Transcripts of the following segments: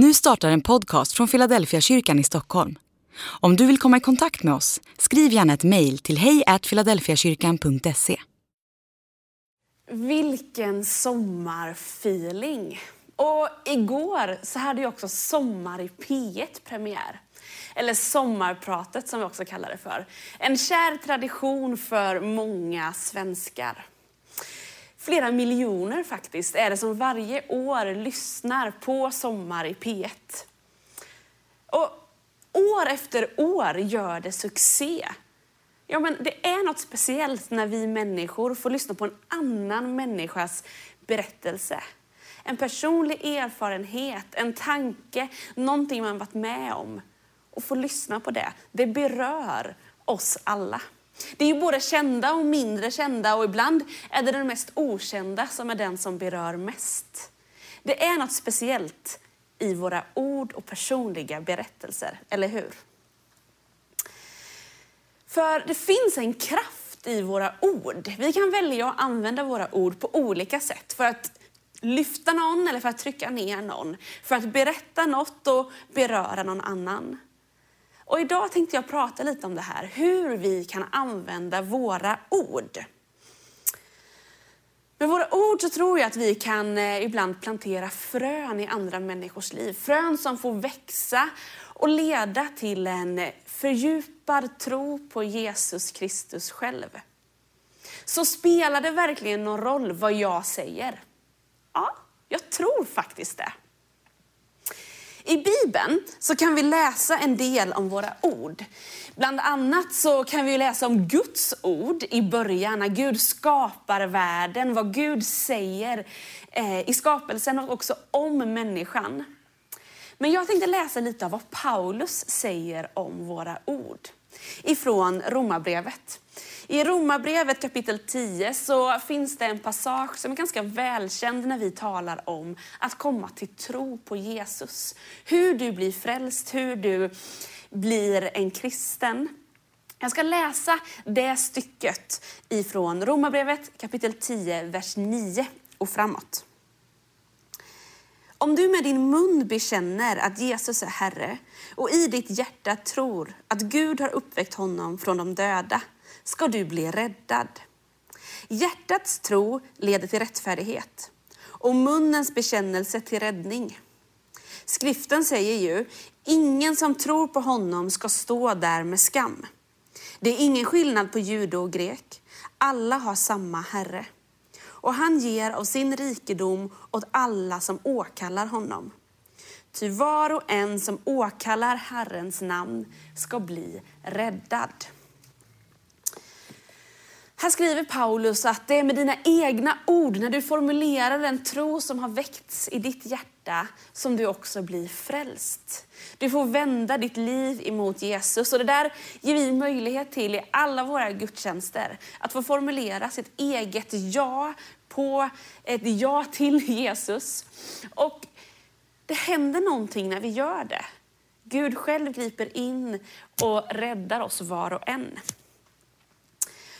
Nu startar en podcast från Philadelphia kyrkan i Stockholm. Om du vill komma i kontakt med oss, skriv gärna ett mejl till hejfiladelfiakyrkan.se. Vilken sommarfeeling! Och igår så hade ju också Sommar i P1 premiär. Eller Sommarpratet som vi också kallar det för. En kär tradition för många svenskar. Flera miljoner faktiskt är det som varje år lyssnar på Sommar i P1. Och år efter år gör det succé. Ja, men det är något speciellt när vi människor får lyssna på en annan människas berättelse. En personlig erfarenhet, en tanke, någonting man varit med om. Och få lyssna på det, det berör oss alla. Det är ju både kända och mindre kända och ibland är det den mest okända som är den som berör mest. Det är något speciellt i våra ord och personliga berättelser, eller hur? För det finns en kraft i våra ord. Vi kan välja att använda våra ord på olika sätt för att lyfta någon eller för att trycka ner någon. För att berätta något och beröra någon annan. Och idag tänkte jag prata lite om det här, hur vi kan använda våra ord. Med våra ord så tror jag att vi kan eh, ibland plantera frön i andra människors liv. Frön som får växa och leda till en fördjupad tro på Jesus Kristus själv. Så spelar det verkligen någon roll vad jag säger? Ja, jag tror faktiskt det. I Bibeln så kan vi läsa en del om våra ord. Bland annat så kan vi läsa om Guds ord i början, när Gud skapar världen, vad Gud säger eh, i skapelsen och också om människan. Men jag tänkte läsa lite av vad Paulus säger om våra ord ifrån Romarbrevet. I Romarbrevet kapitel 10 så finns det en passage som är ganska välkänd när vi talar om att komma till tro på Jesus. Hur du blir frälst, hur du blir en kristen. Jag ska läsa det stycket ifrån Romarbrevet kapitel 10, vers 9 och framåt. Om du med din mun bekänner att Jesus är Herre och i ditt hjärta tror att Gud har uppväckt honom från de döda, ska du bli räddad. Hjärtats tro leder till rättfärdighet och munnens bekännelse till räddning. Skriften säger ju, ingen som tror på honom ska stå där med skam. Det är ingen skillnad på jude och grek. Alla har samma Herre. Och han ger av sin rikedom åt alla som åkallar honom. Ty var och en som åkallar Herrens namn ska bli räddad. Här skriver Paulus att det är med dina egna ord, när du formulerar den tro som har väckts i ditt hjärta, som du också blir frälst. Du får vända ditt liv emot Jesus. Och det där ger vi möjlighet till i alla våra gudstjänster. Att få formulera sitt eget ja på ett ja till Jesus. Och det händer någonting när vi gör det. Gud själv griper in och räddar oss var och en.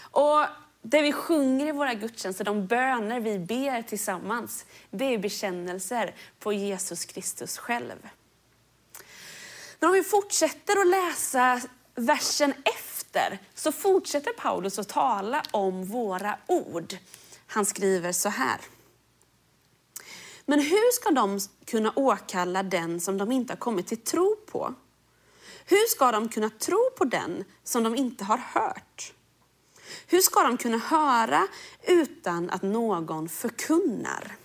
Och det vi sjunger i våra gudstjänster, de böner vi ber tillsammans, det är bekännelser på Jesus Kristus själv. Men om vi fortsätter att läsa versen efter, så fortsätter Paulus att tala om våra ord. Han skriver så här. Men hur ska de kunna åkalla den som de inte har kommit till tro på? Hur ska de kunna tro på den som de inte har hört? Hur ska de kunna höra utan att någon förkunnar?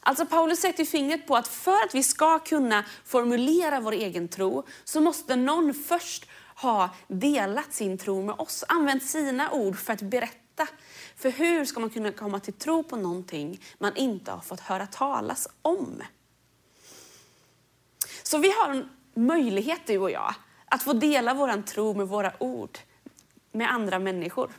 Alltså Paulus sätter fingret på att för att vi ska kunna formulera vår egen tro så måste någon först ha delat sin tro med oss, använt sina ord för att berätta. För hur ska man kunna komma till tro på någonting man inte har fått höra talas om? Så vi har en möjlighet, du och jag, att få dela vår tro med våra ord med andra människor.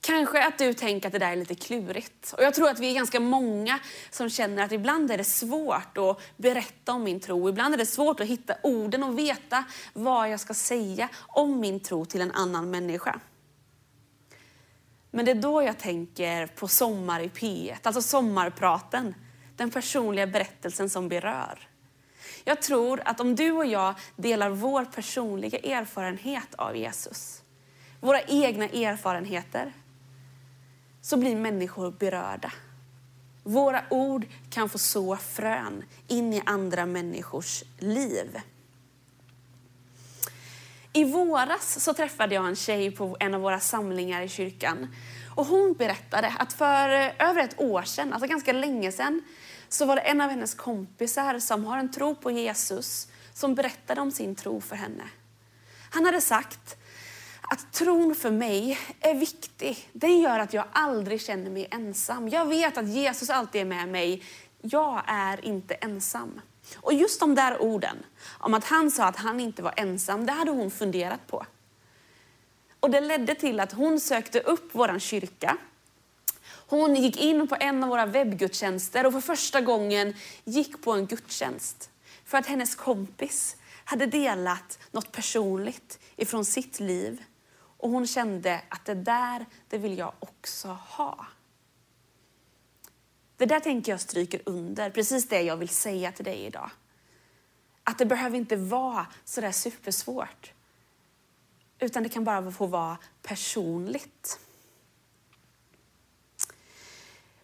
Kanske att du tänker att det där är lite klurigt. Och jag tror att vi är ganska många som känner att ibland är det svårt att berätta om min tro. Ibland är det svårt att hitta orden och veta vad jag ska säga om min tro till en annan människa. Men det är då jag tänker på Sommar i P1, alltså sommarpraten. den personliga berättelsen som berör. Jag tror att om du och jag delar vår personliga erfarenhet av Jesus, våra egna erfarenheter, så blir människor berörda. Våra ord kan få så frön in i andra människors liv. I våras så träffade jag en tjej på en av våra samlingar i kyrkan. Och hon berättade att för över ett år sedan, alltså ganska länge sedan, så var det en av hennes kompisar som har en tro på Jesus som berättade om sin tro för henne. Han hade sagt att tron för mig är viktig. Den gör att jag aldrig känner mig ensam. Jag vet att Jesus alltid är med mig. Jag är inte ensam. Och just de där orden, om att han sa att han inte var ensam, det hade hon funderat på. Och det ledde till att hon sökte upp vår kyrka. Hon gick in på en av våra webbgudstjänster och för första gången gick på en gudstjänst. För att hennes kompis hade delat något personligt ifrån sitt liv. Och hon kände att det där, det vill jag också ha. Det där tänker jag stryker under, precis det jag vill säga till dig idag. Att det behöver inte vara sådär supersvårt. Utan det kan bara få vara personligt.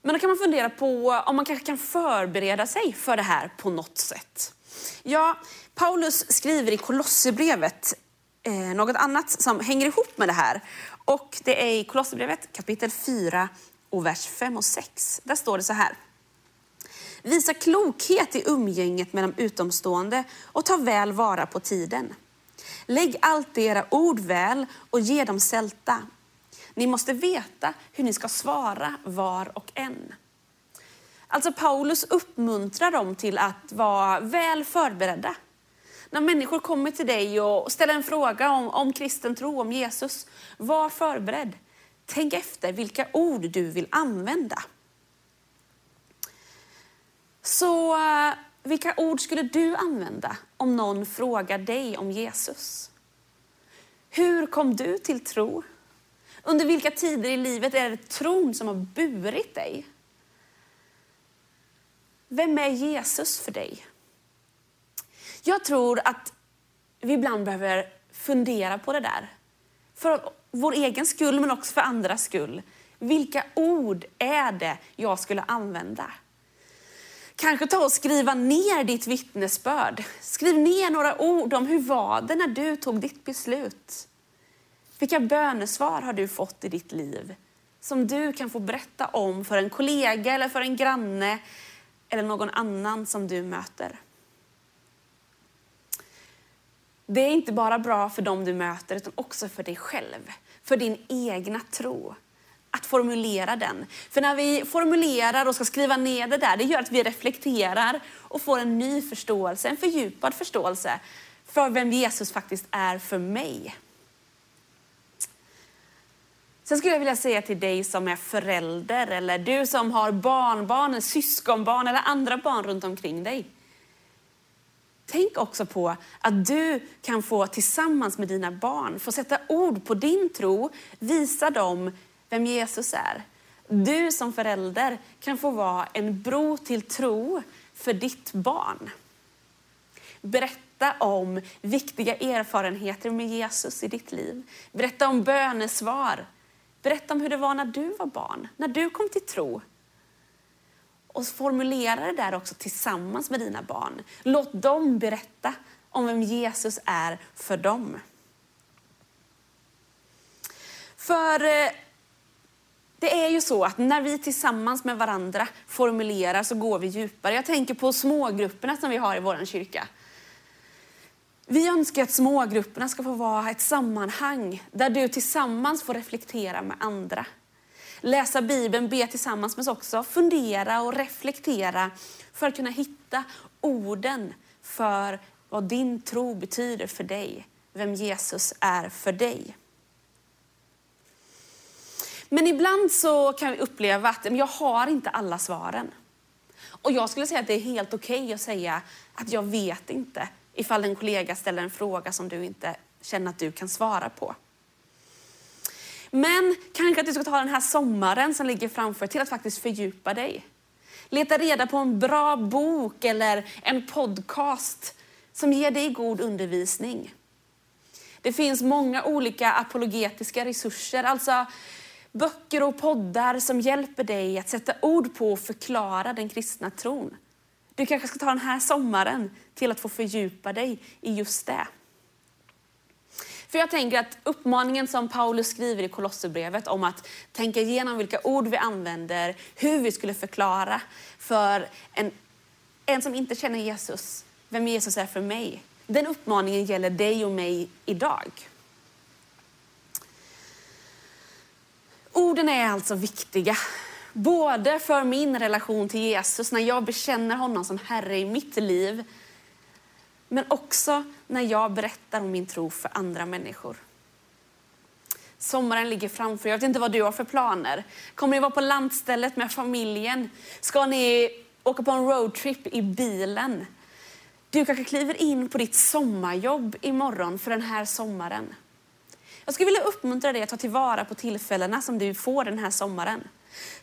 Men då kan man fundera på om man kanske kan förbereda sig för det här på något sätt. Ja, Paulus skriver i Kolosserbrevet eh, något annat som hänger ihop med det här. Och det är i Kolosserbrevet kapitel 4 och vers 5 och 6. Där står det så här. Visa klokhet i umgänget med de utomstående och ta väl vara på tiden. Lägg alltid era ord väl och ge dem sälta. Ni måste veta hur ni ska svara var och en. Alltså Paulus uppmuntrar dem till att vara väl förberedda. När människor kommer till dig och ställer en fråga om, om kristen tro, om Jesus, var förberedd. Tänk efter vilka ord du vill använda. Så eh, vilka ord skulle du använda om någon frågar dig om Jesus? Hur kom du till tro? Under vilka tider i livet är det tron som har burit dig? Vem är Jesus för dig? Jag tror att vi ibland behöver fundera på det där. För vår egen skull, men också för andras skull. Vilka ord är det jag skulle använda? Kanske ta och skriva ner ditt vittnesbörd. Skriv ner några ord om hur var det när du tog ditt beslut. Vilka bönesvar har du fått i ditt liv som du kan få berätta om för en kollega eller för en granne eller någon annan som du möter? Det är inte bara bra för dem du möter utan också för dig själv, för din egna tro. Att formulera den. För när vi formulerar och ska skriva ner det där, det gör att vi reflekterar och får en ny förståelse, en fördjupad förståelse för vem Jesus faktiskt är för mig. Sen skulle jag vilja säga till dig som är förälder eller du som har barnbarn, syskonbarn eller andra barn runt omkring dig. Tänk också på att du kan få tillsammans med dina barn få sätta ord på din tro, visa dem vem Jesus är. Du som förälder kan få vara en bro till tro för ditt barn. Berätta om viktiga erfarenheter med Jesus i ditt liv. Berätta om bönesvar. Berätta om hur det var när du var barn, när du kom till tro. Och formulera det där också tillsammans med dina barn. Låt dem berätta om vem Jesus är för dem. För eh, det är ju så att när vi tillsammans med varandra formulerar så går vi djupare. Jag tänker på smågrupperna som vi har i vår kyrka. Vi önskar att smågrupperna ska få vara ett sammanhang där du tillsammans får reflektera med andra läsa Bibeln, be tillsammans men också fundera och reflektera för att kunna hitta orden för vad din tro betyder för dig, vem Jesus är för dig. Men ibland så kan vi uppleva att jag har inte alla svaren. Och jag skulle säga att det är helt okej okay att säga att jag vet inte ifall en kollega ställer en fråga som du inte känner att du kan svara på. Men kanske att du ska ta den här sommaren som ligger framför till att faktiskt fördjupa dig. Leta reda på en bra bok eller en podcast som ger dig god undervisning. Det finns många olika apologetiska resurser, alltså böcker och poddar som hjälper dig att sätta ord på och förklara den kristna tron. Du kanske ska ta den här sommaren till att få fördjupa dig i just det. För jag tänker att uppmaningen som Paulus skriver i Kolosserbrevet om att tänka igenom vilka ord vi använder, hur vi skulle förklara för en, en som inte känner Jesus, vem Jesus är för mig. Den uppmaningen gäller dig och mig idag. Orden är alltså viktiga. Både för min relation till Jesus, när jag bekänner honom som Herre i mitt liv, men också när jag berättar om min tro för andra människor. Sommaren ligger framför Jag vet inte vad du har för planer. Kommer ni vara på landstället med familjen? Ska ni åka på en roadtrip i bilen? Du kanske kliver in på ditt sommarjobb imorgon för den här sommaren. Jag skulle vilja uppmuntra dig att ta tillvara på tillfällena som du får den här sommaren.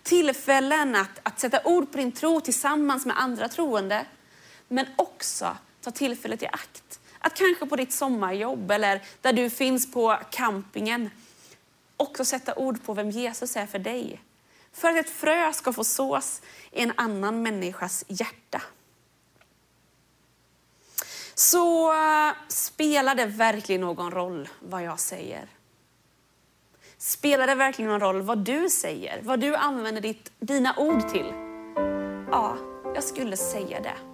Tillfällen att, att sätta ord på din tro tillsammans med andra troende, men också ta tillfället i akt. Att kanske på ditt sommarjobb eller där du finns på campingen också sätta ord på vem Jesus är för dig. För att ett frö ska få sås i en annan människas hjärta. Så eh, spelar det verkligen någon roll vad jag säger? Spelar det verkligen någon roll vad du säger? Vad du använder ditt, dina ord till? Ja, jag skulle säga det.